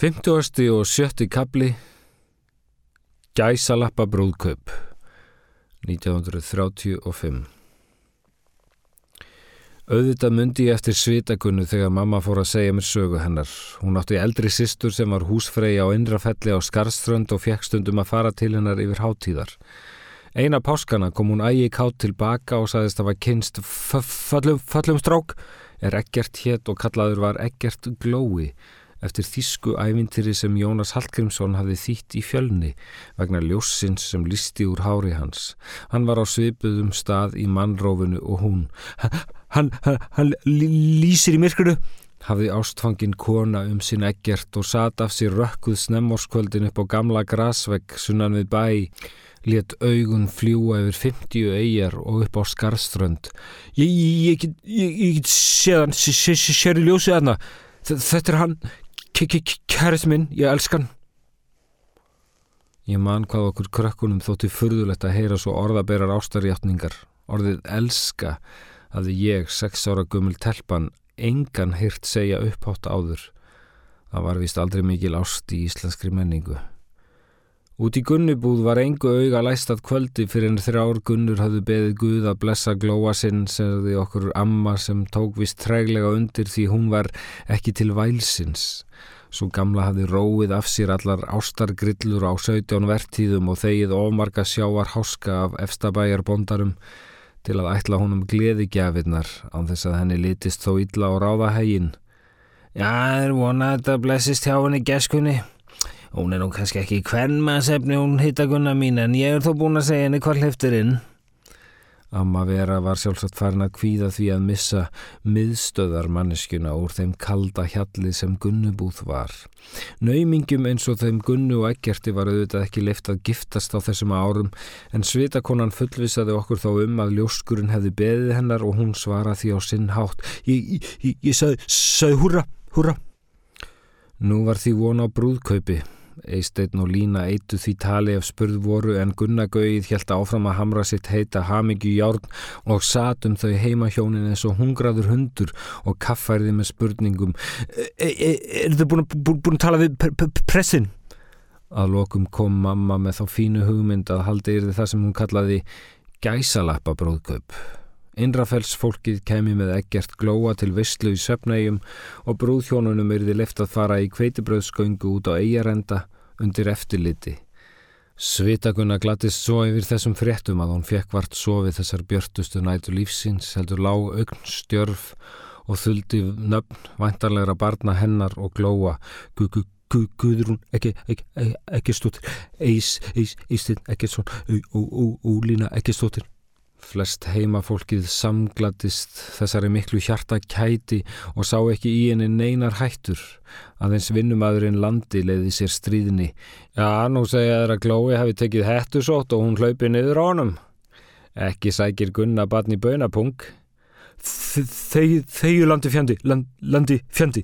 50. og 70. kapli Gæsalappa brúðkaup 1935 Auðvitað myndi ég eftir svitakunnu þegar mamma fór að segja mér sögu hennar. Hún átti eldri sýstur sem var húsfreyja á innrafelli á Skarströnd og fekk stundum að fara til hennar yfir háttíðar. Eina páskana kom hún ægi kátt tilbaka og sagðist að var kynst föllum, föllum strók er ekkert hétt og kallaður var ekkert glói eftir þísku ævintýri sem Jónas Hallgrímsson hafði þýtt í fjölni vegna ljósins sem listi úr hári hans. Hann var á svipuðum stað í mannrófunu og hún. Hann, hann, hann lýsir í myrkuru, hafði ástfangin kona um sinn ekkert og sat af sér rökkuð snemmorskvöldin upp á gamla grasvegg sunnan við bæ, let augun fljúa yfir 50 eigjar og upp á skarströnd. Ég get séðan, sér í ljósið aðna, þetta er hann, kærið minn, ég elskan. Ég man hvað okkur krökkunum þótti furðulegt að heyra svo orðaberar ástarjáttningar, orðið elska, hafði ég, sex ára gummul telpan, engan hýrt segja upphátt áður. Það var vist aldrei mikil ást í íslenskri menningu. Út í gunnubúð var engu auga læstað kvöldi fyrir en þrjár gunnur hafðu beðið Guð að blessa glóa sinn segði okkur amma sem tók vist træglega undir því hún var ekki til vælsins. Svo gamla hafði róið af sér allar ástargrillur á 17 vertíðum og þegið ómarga sjáar háska af efstabæjar bondarum til að ætla honum gleðigjafinnar án þess að henni litist þó illa á ráðahægin. Já, það er vonað að þetta blessist hjá henni geskunni. Hún er nú kannski ekki hvern maður sefni hún hittagunna mín en ég er þó búin að segja henni hvað hliftir inn. Amma Vera var sjálfsagt farin að kvíða því að missa miðstöðar manneskjuna úr þeim kalda hjalli sem Gunnubúð var. Naumingum eins og þeim Gunnu og Eggerti var auðvitað ekki leift að giftast á þessum árum en svitakonan fullvisaði okkur þó um að ljóskurinn hefði beðið hennar og hún svara því á sinn hátt. Ég, ég, ég sagði, sagði húra, húra. Nú var því von á brúðkaupi. Eisteinn og Lína eitu því tali ef spurð voru en Gunnagauðið hjælt áfram að hamra sitt heita hamingju járn og satum þau heimahjónin eins og hungraður hundur og kaffærði með spurningum e e e Er þau búin að tala við pressin? Að lokum kom mamma með þá fínu hugmynd að haldi yfir það sem hún kallaði gæsalappa bróðkaup. Innrafells fólkið kemi með ekkert glóa til visslu í söpnægjum og brúðhjónunum yrði left að fara í kveitibröðsköngu út á eigarenda undir eftirliti. Svitagunna glattist svo yfir þessum fréttum að hún fekk vart sofið þessar björtustu nætu lífsins, heldur lág augn stjörf og þuldi nöfn væntarlegra barna hennar og glóa Guðrún, Guðrún, ekki, ekki, ekki stóttir, Eis, Eis, Eistinn, ekki svon, Úlína, ekki stóttir. Flest heimafólkið samgladist þessari miklu hjarta kæti og sá ekki í henni neinar hættur. Aðeins vinnumadurinn landi leiði sér stríðni. Já, nú segja þeirra Glói hafi tekið hættusótt og hún hlaupi niður á honum. Ekki sækir Gunna barni bönapung. Þegju landi fjandi, land, landi fjandi.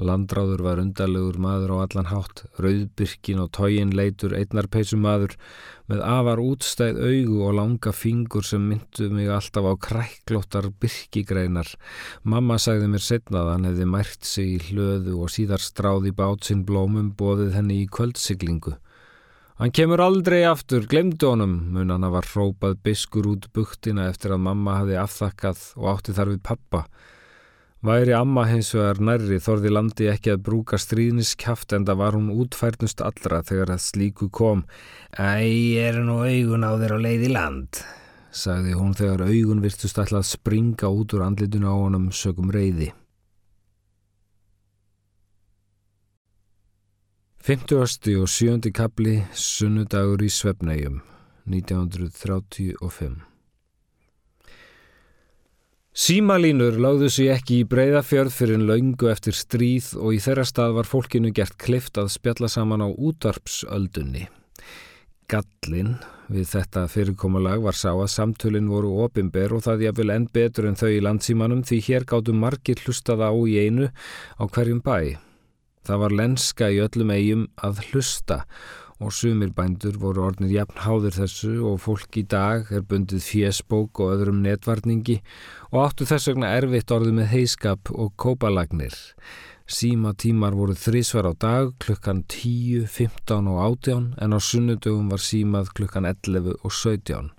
Landráður var undarlegur maður á allan hátt, rauðbyrkin og tógin leitur einnarpeisum maður með afar útstæð augu og langa fingur sem myndu mig alltaf á kræklóttar byrkigreinar. Mamma sagði mér setna að hann hefði mært sig í hlöðu og síðar stráði bátsinn blómum bóðið henni í kvöldsiglingu. Hann kemur aldrei aftur, glemdu honum, mun hann að var hrópað biskur út buktina eftir að mamma hafi afþakkað og átti þar við pappa. Væri amma hins vegar nærri þorði landi ekki að brúka stríðniskjaft en það var hún útfærnust allra þegar það slíku kom. Æ, er nú augun á þér á leið í land, sagði hún þegar augun virtust alltaf springa út úr andlitun á honum sögum reyði. 50. og 7. kapli Sunnudagur í Svefnægjum 1935 Símalínur láðu sig ekki í breyðafjörð fyrir laungu eftir stríð og í þeirra stað var fólkinu gert klift að spjalla saman á útvarpsöldunni. Gallin við þetta fyrirkomulag var sá að samtölinn voru opimber og það jáfnvel enn betur en þau í landsímanum því hér gáttu margir hlustaða á í einu á hverjum bæ. Það var lenska í öllum eigum að hlusta og sumir bændur voru orðnir jafn háður þessu og fólk í dag er bundið fjesbók og öðrum netvarningi og áttu þess vegna erfitt orðu með heiskap og kópalagnir. Síma tímar voru þrísvar á dag klukkan 10, 15 og 18 en á sunnudögum var símað klukkan 11 og 17.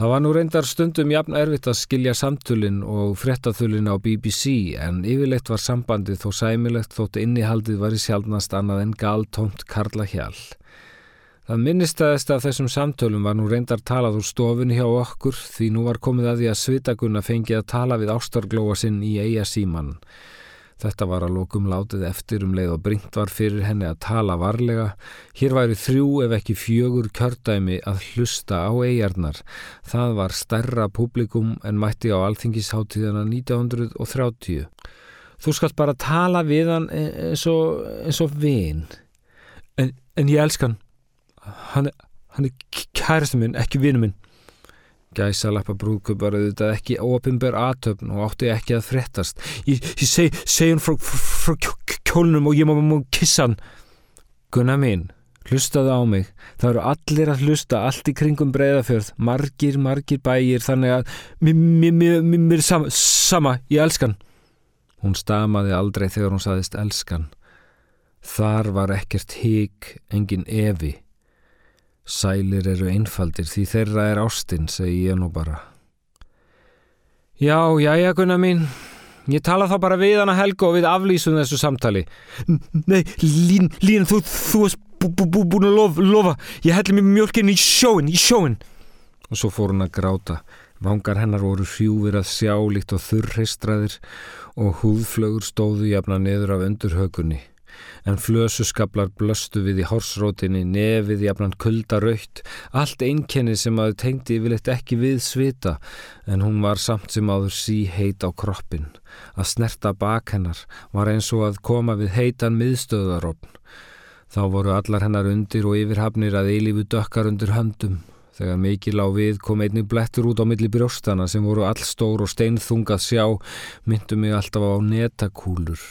Það var nú reyndar stundum jafn erfitt að skilja samtölinn og frettathulinn á BBC en yfirleitt var sambandið þó sæmilegt þótt innihaldið var í sjálfnast annað en galtómt Karla Hjall. Það minnistæðist af þessum samtölum var nú reyndar talað úr stofun hjá okkur því nú var komið að því að Svitagunna fengi að tala við ástarglóa sinn í eiga síman. Þetta var að lókum látið eftir um leið og bringt var fyrir henni að tala varlega. Hér væri þrjú ef ekki fjögur kjördæmi að hlusta á eigarnar. Það var stærra publikum en mætti á alþingisháttíðana 1930. Þú skalt bara tala við hann eins og, eins og vin. En, en ég elskan. Hann, hann er kærastu minn, ekki vinu minn. Gæsalappa brúðkup var auðvitað ekki óopimber aðtöfn og átti ekki að frettast. Ég, ég seg, seg hann frá, frá kjólnum og ég má mú kissa hann. Gunna mín, hlustaðu á mig. Það eru allir að hlusta, allt í kringum breyðafjörð, margir, margir bægir, þannig að mér er sama, sama, ég elskan. Hún stamaði aldrei þegar hún saðist elskan. Þar var ekkert hík, engin evi. Sælir eru einfaldir því þeirra er ástinn, segi ég nú bara. Já, já, já, gunna mín. Ég tala þá bara við hana Helga og við aflýsum þessu samtali. Nei, Lín, Lín, þú, þú varst búin að lofa, lofa. Ég helli mér mjölkinn í sjóin, í sjóin. Og svo fór hún að gráta. Vangar hennar voru hrjúfir að sjá líkt og þurrheistraðir og húðflögur stóðu jafna niður af undurhaugunni en flösuskablar blöstu við í hársrótinni, nefið jafnan kuldaraukt, allt einkenni sem aðu tengdi yfirleitt ekki við svita, en hún var samt sem aður sí heit á kroppin. Að snerta bak hennar var eins og að koma við heitan miðstöðaropn. Þá voru allar hennar undir og yfirhafnir að eilífu dökkar undir höndum. Þegar mikið lág við kom einnig blettur út á milli brjóstana sem voru allstór og steinþungað sjá, myndu mig alltaf á netakúlur.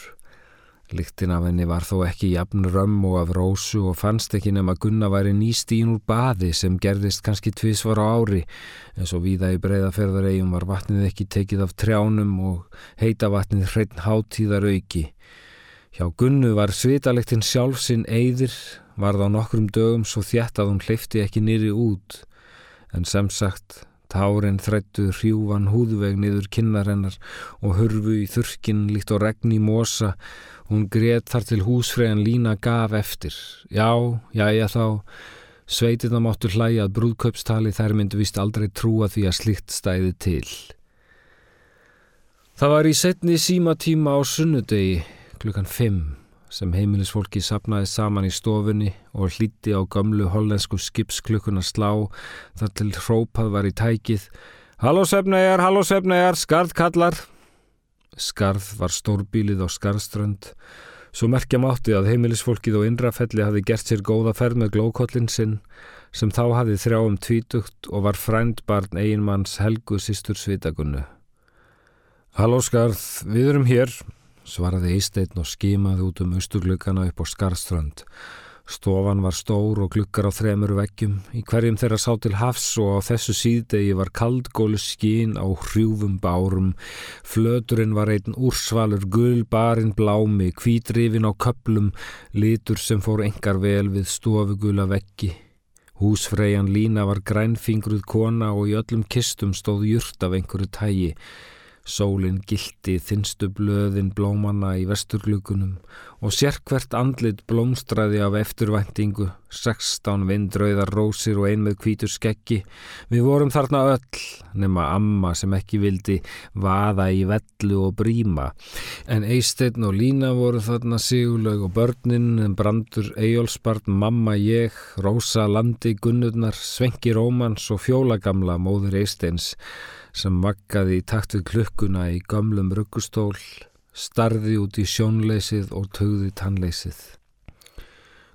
Líktin af henni var þó ekki jafn römm og af rósu og fannst ekki nema Gunna væri nýstín úr baði sem gerðist kannski tvísvar á ári en svo víða í breyðaferðaregjum var vatnið ekki tekið af trjánum og heita vatnið hreitn hátíðar auki. Hjá Gunnu var svitalektinn sjálfsinn eyðir, varð á nokkrum dögum svo þjætt að hún hleyfti ekki nýri út en sem sagt Tárin þrættu hrjúvan húðveg niður kinnarennar og hurfu í þurkin líkt og regn í mosa Hún greið þar til húsfræðan lína gaf eftir. Já, já, já þá. Sveitirna máttu hlæja að brúðkaupstali þær myndu vist aldrei trúa því að slikt stæði til. Það var í setni símatíma á sunnudegi klukkan 5 sem heimilisfólki sapnaði saman í stofunni og hlíti á gamlu hollensku skipsklukkuna slá þar til hrópað var í tækið Halló sefnæjar, halló sefnæjar, skardkallar Skarð var stórbílið á Skarðströnd. Svo merkja mátti að heimilisfólkið og innrafelli hafi gert sér góða ferð með glókollin sinn sem þá hafi þrjáum tvítugt og var frænd barn eiginmanns Helgu sístur Svitagunnu. Halló Skarð, við erum hér, svaraði Eisteinn og skimaði út um austurglugana upp á Skarðströnd. Stofan var stór og glukkar á þremur veggjum. Í hverjum þeirra sá til hafs og á þessu síðdegi var kaldgólu skín á hrjúfum bárum. Flöturinn var einn úrsvalur, gul barinn blámi, kvítrifin á köplum, litur sem fór engar vel við stofugula veggi. Húsfreyjan Lína var grænfingruð kona og í öllum kistum stóð jurt af einhverju tægi. Sólinn gildi þinstu blöðin blómanna í vesturglugunum og sérkvert andlit blómstræði af eftirvæntingu, sextán vindröðar rósir og ein með kvítur skeggi. Við vorum þarna öll, nema amma sem ekki vildi vaða í vellu og bríma. En Eisteinn og Lína voru þarna sigulaug og börnin, en brandur Eyjólfsbarn, mamma ég, Rósa Landi, Gunnurnar, Svenki Rómans og fjólagamla móður Eisteins sem vakkaði í takt við klukkuna í gamlum ruggustól, starði út í sjónleysið og tögði tannleysið.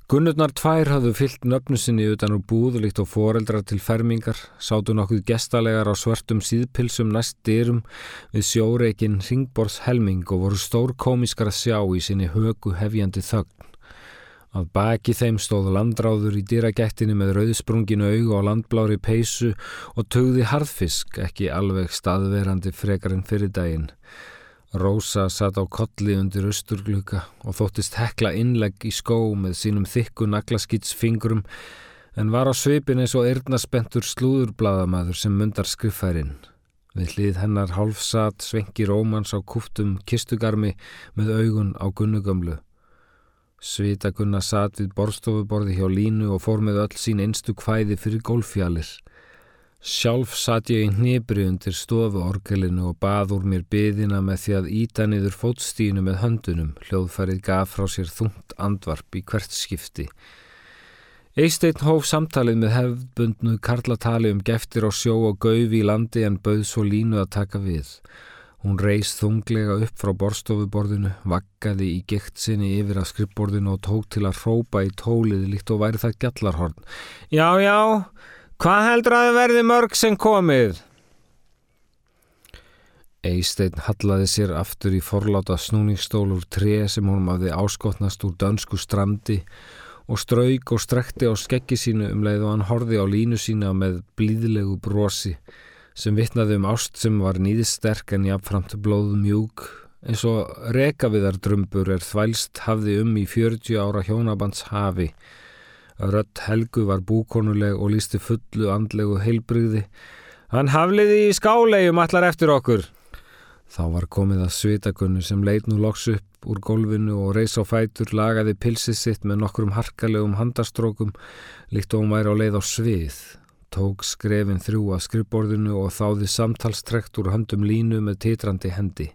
Gunnurnar tvær hafðu fyllt nöfnu sinni utan úr búðulikt og foreldrar til fermingar, sátu nokkuð gestalegar á svörtum síðpilsum næst dyrum við sjóreikin Ringborðs helming og voru stór komiskar að sjá í sinni högu hefjandi þögn. Að baki þeim stóð landráður í dýragættinu með rauðsprunginu augu á landblári peysu og tögði harðfisk, ekki alveg staðverandi frekar en fyrir daginn. Rósa satt á kolli undir austurgluka og þóttist hekla innlegg í skó með sínum þykku naglaskýtsfingrum en var á svipin eins og eirnaspentur slúðurbladamaður sem mundar skriffærin. Við hlið hennar hálfsat svengi rómans á kúftum kistugarmi með augun á gunnugömlu. Svita gunna sat við borstofuborði hjá línu og fór með öll sín einstu kvæði fyrir gólfjallir. Sjálf satt ég í hnibri undir stofu orgelinu og bað úr mér byðina með því að íta niður fótstínu með höndunum, hljóðfærið gaf frá sér þungt andvarp í hvert skipti. Eisteinn hóf samtalið með hefðbundnu karlatali um geftir á sjó og gaufi í landi en bauð svo línu að taka við. Hún reys þunglega upp frá borstofuborðinu, vakkaði í gikt sinni yfir að skrippborðinu og tók til að hrópa í tólið líkt og væri það gjallarhorn. Já, já, hvað heldur að verði mörg sem komið? Eisteinn hallaði sér aftur í forláta snúningsstól úr tre sem hún hafði áskotnast úr dönsku strandi og strauk og strekti á skeggi sínu um leið og hann horfi á línu sína með blíðlegu brosi sem vittnaði um ást sem var nýðisterk en jáfnframt blóð mjúk eins og rekaviðardrömbur er þvælst hafði um í 40 ára hjónabands hafi. Rött Helgu var búkonuleg og lísti fullu andlegu heilbrygði. Hann hafliði í skálegjum allar eftir okkur. Þá var komið að svitakunnu sem leit nú loks upp úr gólfinu og reys á fætur lagaði pilsið sitt með nokkrum harkalegum handastrókum líkt og hún væri á leið á svið. Tók skrefin þrjú að skrifborðinu og þáði samtalstrekt úr höndum línu með titrandi hendi.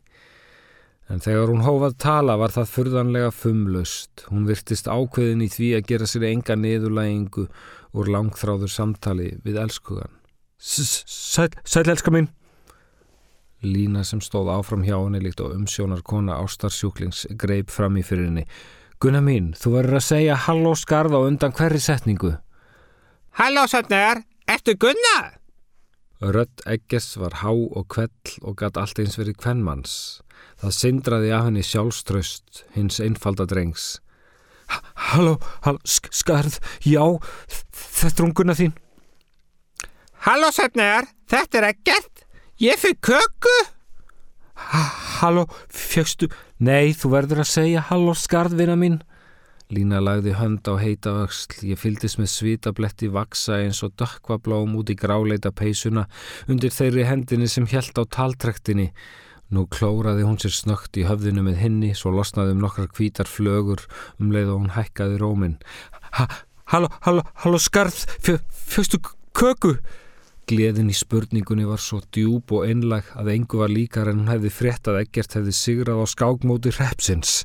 En þegar hún hófað tala var það fyrðanlega fumlaust. Hún virtist ákveðin í því að gera sér enga niðurlægingu úr langþráður samtali við elskugan. Sæl, sæl elska mín! Lína sem stóð áfram hjá henni líkt og umsjónar kona ástarsjúklings greip fram í fyrir henni. Gunna mín, þú verður að segja halló skarð á undan hverri setningu. Halló söfnegar, ertu Gunna? Rött Egges var há og kvell og gatt allt eins verið kvennmanns. Það syndraði af henni sjálfströst, hins einfaldadrengs. Halló, halló, skarð, já, þetta er hún Gunna þín. Halló söfnegar, þetta er ekkert. Ég fyrir köku? Halló, fjöxtu? Nei, þú verður að segja halló skarðvina mín. Lína lagði hönd á heita vöxl. Ég fyldist með svitabletti vaksa eins og dökkvablóm út í gráleita peysuna undir þeirri hendinni sem hjælt á taltrektinni. Nú klóraði hún sér snögt í höfðinu með hinni, svo losnaði um nokkrar kvítar flögur um leið og hún hækkaði rómin. Ha, halló, halló, halló skarð, fjöxtu köku? Gleðin í spurningunni var svo djúb og einlag að engu var líkar en hún hefði frétt að ekkert hefði sigrað á skákmóti repsins.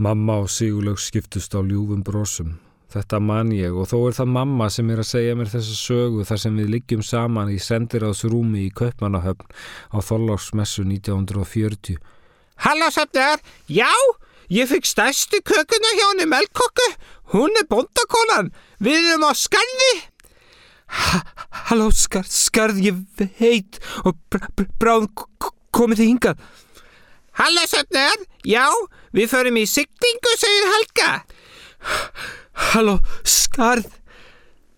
Mamma og Sigurlaug skiptust á ljúfum brósum. Þetta man ég og þó er það mamma sem er að segja mér þessa sögu þar sem við liggjum saman í sendiráðsrúmi í Kaupmannahöfn á Þorláksmessu 1940. Halló Söfnir, já, ég fikk stærstu kökuna hjá henni Melkokku, hún er bondakonan, við erum á skarði. Halló, skarð, skarð, ég heit og bráð komið þið hingað. Halló, söfnir, já, við förum í syktingu, segir Helga. Halló, skarð.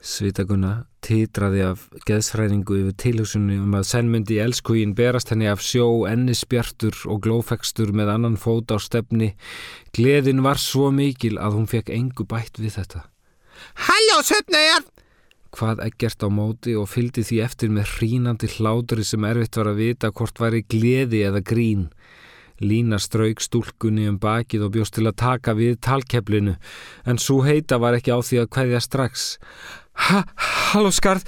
Svitaguna titraði af geðsræningu yfir tilhugsunni um að sennmyndi í elskugin berast henni af sjó, ennisbjartur og glófekstur með annan fót á stefni. Gleðin var svo mikil að hún fekk engu bætt við þetta. Halló, söfnir, hvað ekkert á móti og fylgdi því eftir með hrínandi hláturi sem erfitt var að vita hvort væri gleði eða grín. Lína strauk stúlkunni um bakið og bjóst til að taka við talkeflinu en svo heita var ekki á því að hverja strax. Ha, halló skarð,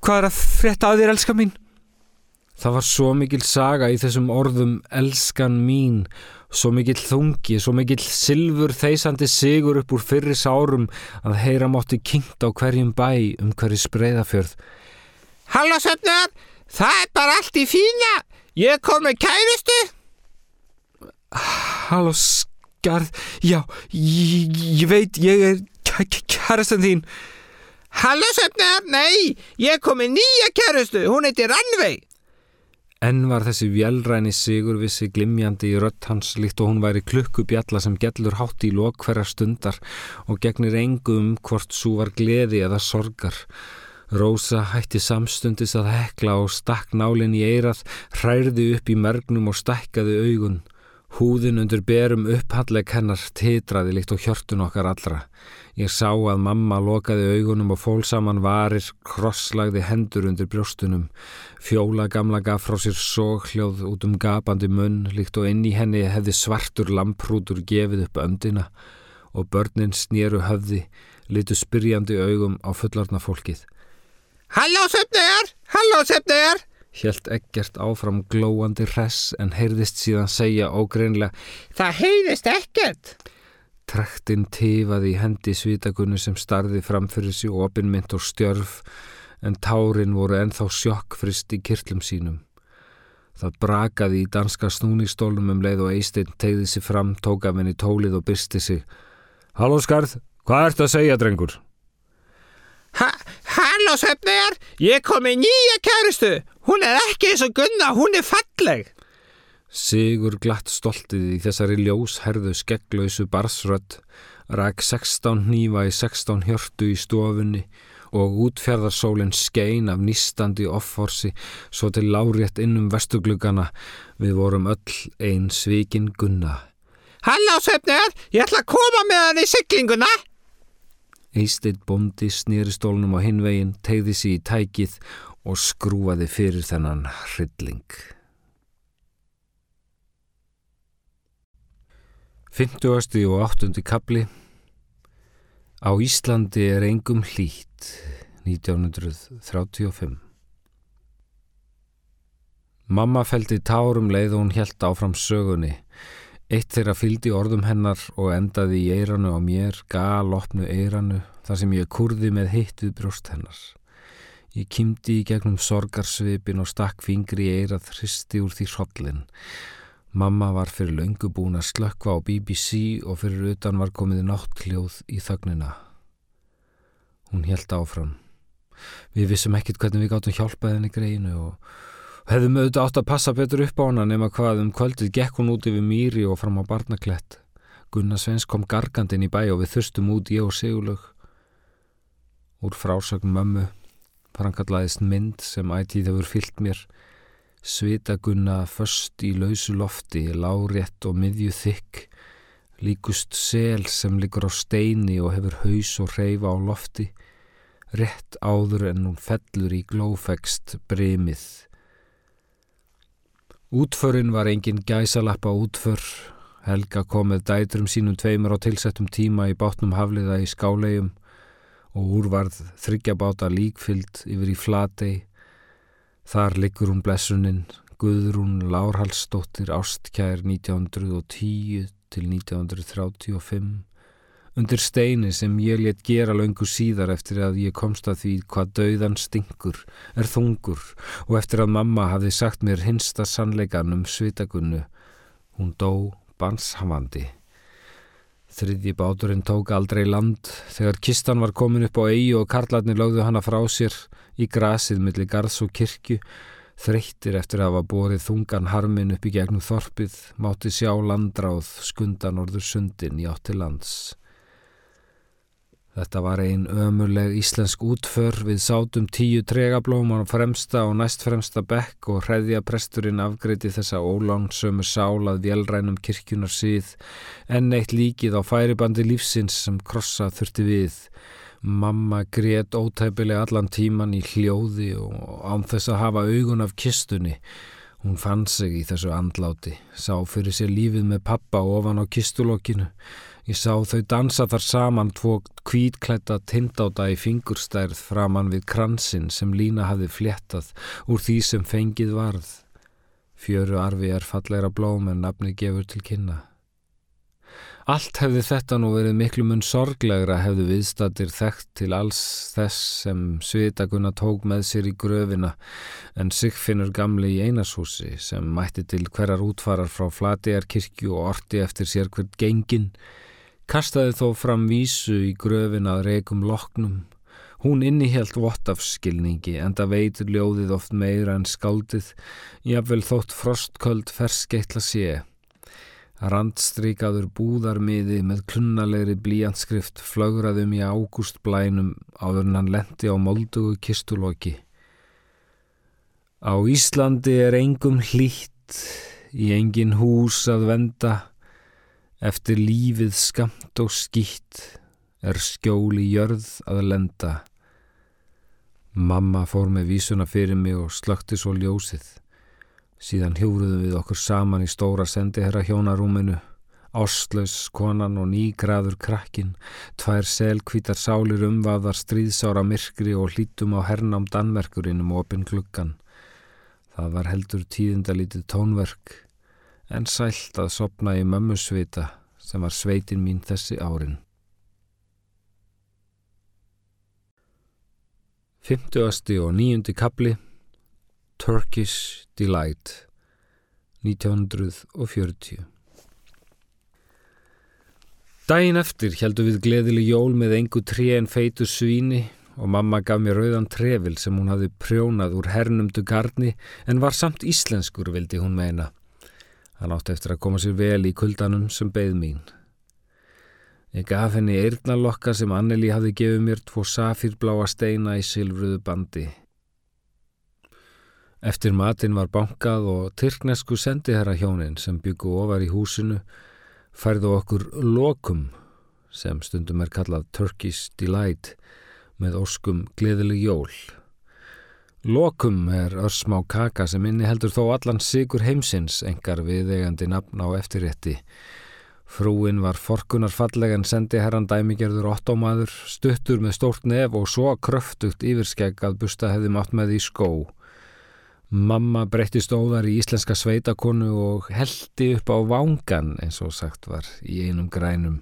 hvað er að frétta að þér elska mín? Það var svo mikil saga í þessum orðum elskan mín Svo mikill þungi, svo mikill silfur þeisandi sigur upp úr fyrris árum að heyra mótti kynnt á hverjum bæ um hverju spreyðafjörð. Halló söfnar, það er bara allt í fína. Ég kom með kærustu. Halló skarð, já, ég, veit, ég er kærastan þín. Halló söfnar, nei, ég kom með nýja kærustu, hún heiti Rannveig. Enn var þessi vjelræni sigur vissi glimjandi í rött hans líkt og hún væri klukkubjalla sem gellur hátt í lok hverja stundar og gegnir engum hvort svo var gleði eða sorgar. Rósa hætti samstundis að hekla og stakk nálinn í eirað, hræði upp í mergnum og stakkaði augun. Húðin undir berum upphalleg hennar titraði líkt og hjörtun okkar allra. Ég sá að mamma lokaði augunum og fól saman varir, krosslagði hendur undir brjóstunum. Fjóla gamla gaf frá sér sóhljóð út um gapandi munn, líkt og inn í henni hefði svartur lamprútur gefið upp öndina og börnin snýru höfði, litu spyrjandi augum á fullarna fólkið. Halló söfniðar, halló söfniðar! Hjælt ekkert áfram glóandi hress en heyrðist síðan segja ógreinlega Það heyrðist ekkert! Trektinn tifaði í hendi svitakunnu sem starði fram fyrir sig opinmynd og stjörf en tárin voru enþá sjokkfrist í kirtlum sínum. Það brakaði í danska snúnistólum um leið og Eistinn tegði sig fram, tók af henni tólið og byrsti sig. Halló skarð, hvað ert að segja drengur? Ha, halló söfniðar, ég kom í nýja kæristu. Hún er ekki eins og gunna, hún er falleg. Sigur glatt stoltið í þessari ljósherðu skegglausu barsrödd, ræk 16 nýfa í 16 hjörtu í stofunni og útfjörðarsólinn skein af nýstandi offorsi svo til lárétt innum vestuglugana við vorum öll ein svikin gunna. Halló söfniðar, ég ætla að koma með hann í syklinguna. Eisteitt bondi snýri stólnum á hinvegin, tegði sér í tækið og skrúaði fyrir þennan hrylling. 50. og 8. kapli Á Íslandi er engum hlýtt 1935 Mamma feldi tárum leið og hún helt áfram sögunni Eitt þeirra fyldi orðum hennar og endaði í eiranu á mér, galopnu eiranu, þar sem ég kurði með hitt við brjóst hennar. Ég kymdi í gegnum sorgarsvipin og stakk fingri í eirað hristi úr því hrollin. Mamma var fyrir löngu búin að slökka á BBC og fyrir utan var komið náttljóð í þögnina. Hún helt áfram. Við vissum ekkit hvernig við gáttum hjálpað henni greinu og Hefðum auðvitað átt að passa betur upp á hana nema hvað um kvöldið gekk hún út yfir mýri og fram á barnaklett. Gunnar Svens kom gargandin í bæ og við þurstum út ég og Sigurlaug. Úr frásögn mömmu frangallaðist mynd sem ætíð hefur fyllt mér. Svita Gunnar först í lausu lofti, lárétt og miðju þykk. Líkust sel sem liggur á steini og hefur haus og reyfa á lofti. Rett áður en hún fellur í glófegst brimið. Útförin var engin gæsalappa útför. Helga kom með dætrum sínum tveimur á tilsettum tíma í bátnum hafliða í skálegjum og úrvarð þryggjabáta líkfyllt yfir í flatei. Þar liggur hún blessuninn, Guðrún Lárhalsdóttir Ástkjær 1910 til 1935 undir steini sem ég let gera löngu síðar eftir að ég komst að því hvað dauðan stingur, er þungur og eftir að mamma hafði sagt mér hinsta sannleikan um svitagunnu. Hún dó banshafandi. Þriðji báturinn tók aldrei land þegar kistan var komin upp á eigi og karlarnir lögðu hana frá sér í grasið millir garðs og kirkju. Þreyttir eftir að hafa borið þungan harmin upp í gegnum þorpið mátti sjá landráð skundan orður sundin í átti lands. Þetta var ein ömurleg íslensk útför við sátum tíu tregablóman á fremsta og næst fremsta bekk og hreðja presturinn afgreiti þessa ólánsömu sálað vélrænum kirkjunar síð en eitt líkið á færibandi lífsins sem krossa þurfti við. Mamma grét ótæpilega allan tíman í hljóði og án þess að hafa augun af kistunni. Hún fann sig í þessu andláti, sá fyrir sér lífið með pappa ofan á kistulokinu Ég sá þau dansa þar saman tvo kvítklætta tindáta í fingurstærð framann við kransin sem Lína hafi fléttað úr því sem fengið varð. Fjöru arfi er falleira blóm en nafni gefur til kynna. Allt hefði þetta nú verið miklu mun sorglegra hefðu viðstatir þekkt til alls þess sem Svitagunna tók með sér í gröfina en Sigfinnur gamli í einashúsi sem mætti til hverjar útfarar frá Flatiðarkirkju og orti eftir sér hvert gengin kastaði þó fram vísu í gröfin að reikum loknum. Hún innihjalt vottafskilningi en það veitur ljóðið oft meira en skaldið, jáfnvel þótt frostköld ferskeitla sé. Randstrykaður búðarmiði með klunnalegri blíjanskrift flögraðum í ágústblænum áður en hann lendi á moldugu kistuloki. Á Íslandi er engum hlýtt, í engin hús að venda, eftir lífið skamt og skýtt er skjóli jörð að lenda. Mamma fór með vísuna fyrir mig og slökti svo ljósið. Síðan hjúruðum við okkur saman í stóra sendiherra hjónarúminu, áslaus konan og nýgraður krakkin, tvær selkvítar sálir umvaðar stríðsára myrkri og hlítum á hernám Danmerkurinn um opin gluggan. Það var heldur tíðindalítið tónverk, en sælt að sopna í mömmusvita sem var sveitin mín þessi árin. 50. og 9. kapli Turkish Delight 1940 Dæin eftir heldu við gleðileg jól með engu tré en feitu svíni og mamma gaf mér rauðan trefil sem hún hafði prjónað úr hernumdu garni en var samt íslenskur vildi hún meina. Hann átti eftir að koma sér vel í kuldanum sem beð mín. Ég gaf henni eirnalokka sem Anneli hafði gefið mér tvo safirbláa steina í silfruðu bandi. Eftir matin var bankað og Tyrknesku sendiherra hjónin sem byggu ofar í húsinu færðu okkur lokum sem stundum er kallað Turkish Delight með óskum gleðileg jól. Lokum er örsmá kaka sem inni heldur þó allan sigur heimsins engar viðegandi nafn á eftirrétti Frúin var forkunar falleg en sendi herran dæmigerður ottomaður, stuttur með stórt nef og svo kröftugt yfirskegg að busta hefði mátt með í skó. Mamma breytti stóðar í íslenska sveitakonu og heldi upp á vangan eins og sagt var í einum grænum.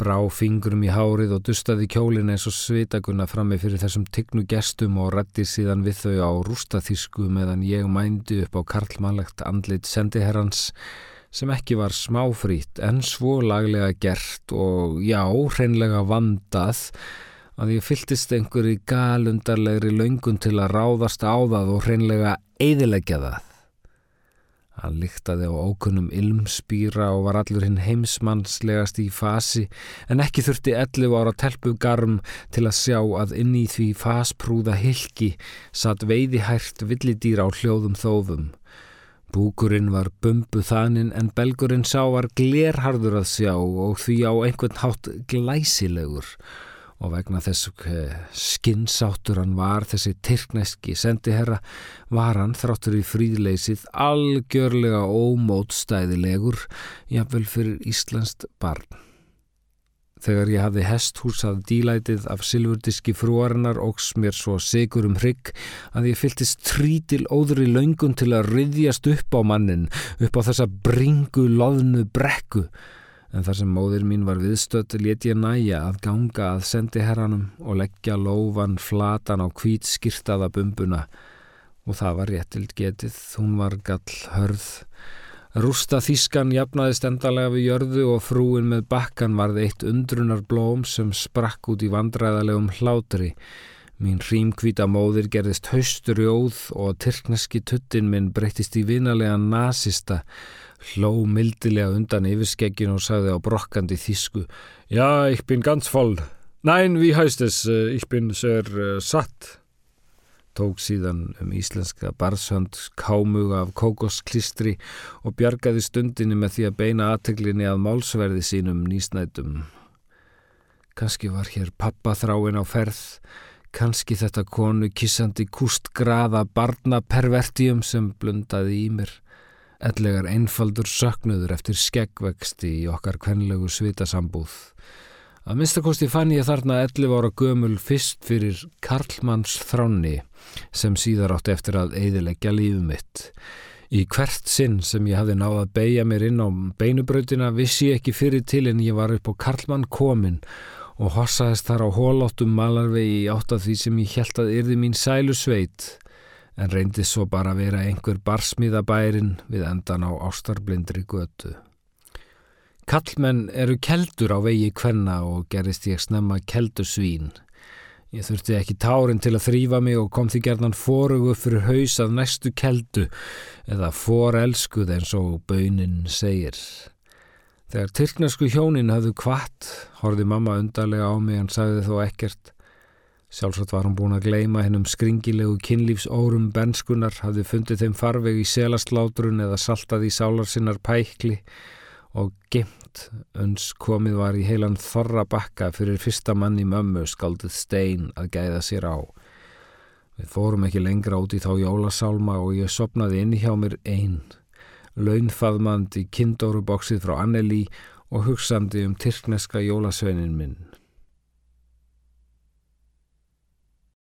Brá fingrum í hárið og dustaði kjólin eins og svitakunna frammi fyrir þessum tignu gestum og rætti síðan við þau á rústaþísku meðan ég mændi upp á karlmannlegt andlit sendiherrans sem ekki var smáfrít en svo laglega gert og já, hreinlega vandað að ég fylltist einhverju galundarlegri laungun til að ráðast á það og hreinlega eidilegja það. Hann líktaði á ókunnum ilmspýra og var allur hinn heimsmannslegast í fasi en ekki þurfti 11 ára telpugarm til að sjá að inn í því fasprúða hilki satt veiðihært villidýr á hljóðum þófum. Búkurinn var bumbu þaninn en belgurinn sá var glerharður að sjá og því á einhvern hátt glæsilegur og vegna þess skinnsáttur hann var þessi tyrkneski sendiherra var hann þráttur í fríðleysið algjörlega ómótstæðilegur jafnvel fyrir Íslandst barn. Þegar ég hafði hesthúsað dílætið af silfurdiski frúarinnar ógs mér svo sigur um hrygg að ég fyltist trítil óðri laungun til að riðjast upp á mannin, upp á þessa bringu, loðnu brekku. En þar sem móðir mín var viðstött let ég næja að ganga að sendi herranum og leggja lófan flatan á hvít skirtaða bumbuna og það var réttild getið, hún var gall hörð. Rústa þískan jafnaðist endalega við jörðu og frúin með bakkan varði eitt undrunar blóm sem sprakk út í vandræðalegum hlátri. Mín hrímkvíta móðir gerðist hausturjóð og tyrkneski tuttin minn breytist í vinalega nazista, hló mildilega undan yfirskeggin og sagði á brokkandi þísku Já, ég bin ganz voll. Nein, wie heißt es? Ich bin sehr satt tók síðan um íslenska barshönd kámuga af kókosklistri og bjargaði stundinni með því að beina aðteglinni að málsverði sínum nýsnætum. Kanski var hér pappaþráin á ferð, kanski þetta konu kissandi kústgraða barnapervertíum sem blundaði í mér, ellegar einfaldur söknuður eftir skeggvexti í okkar kvenlegu svitasambúð. Að minnstakosti fann ég þarna 11 ára gömul fyrst fyrir Karlmanns þráni sem síðar átti eftir að eidilegja lífum mitt. Í hvert sinn sem ég hafði náð að beigja mér inn á beinubrautina vissi ég ekki fyrir til en ég var upp á Karlmann komin og hossaðist þar á hólóttum malarvegi átt að því sem ég held að yrði mín sælu sveit en reyndi svo bara að vera einhver barsmíðabærin við endan á ástarblindri götu. Kallmenn eru keldur á vegi kvenna og gerist ég snemma keldusvín. Ég þurfti ekki tárin til að þrýfa mig og kom því gerðan fórugu fyrir haus að næstu keldu eða forelskuð eins og baunin segir. Þegar tyrknesku hjónin hafðu kvart, horfi mamma undarlega á mig en sagði þó ekkert. Sjálfsagt var hún búin að gleima hennum skringilegu kynlífsórum benskunar, hafði fundið þeim farveg í selaslátrun eða saltað í sálarsinnar pækli og gemt uns komið var í heilan þorra bakka fyrir fyrsta manni mömmu skaldið stein að gæða sér á. Við fórum ekki lengra út í þá jólasálma og ég sopnaði inn hjá mér einn, launfaðmandi kindóruboksið frá Anneli og hugsandi um tyrkneska jólasveinin minn.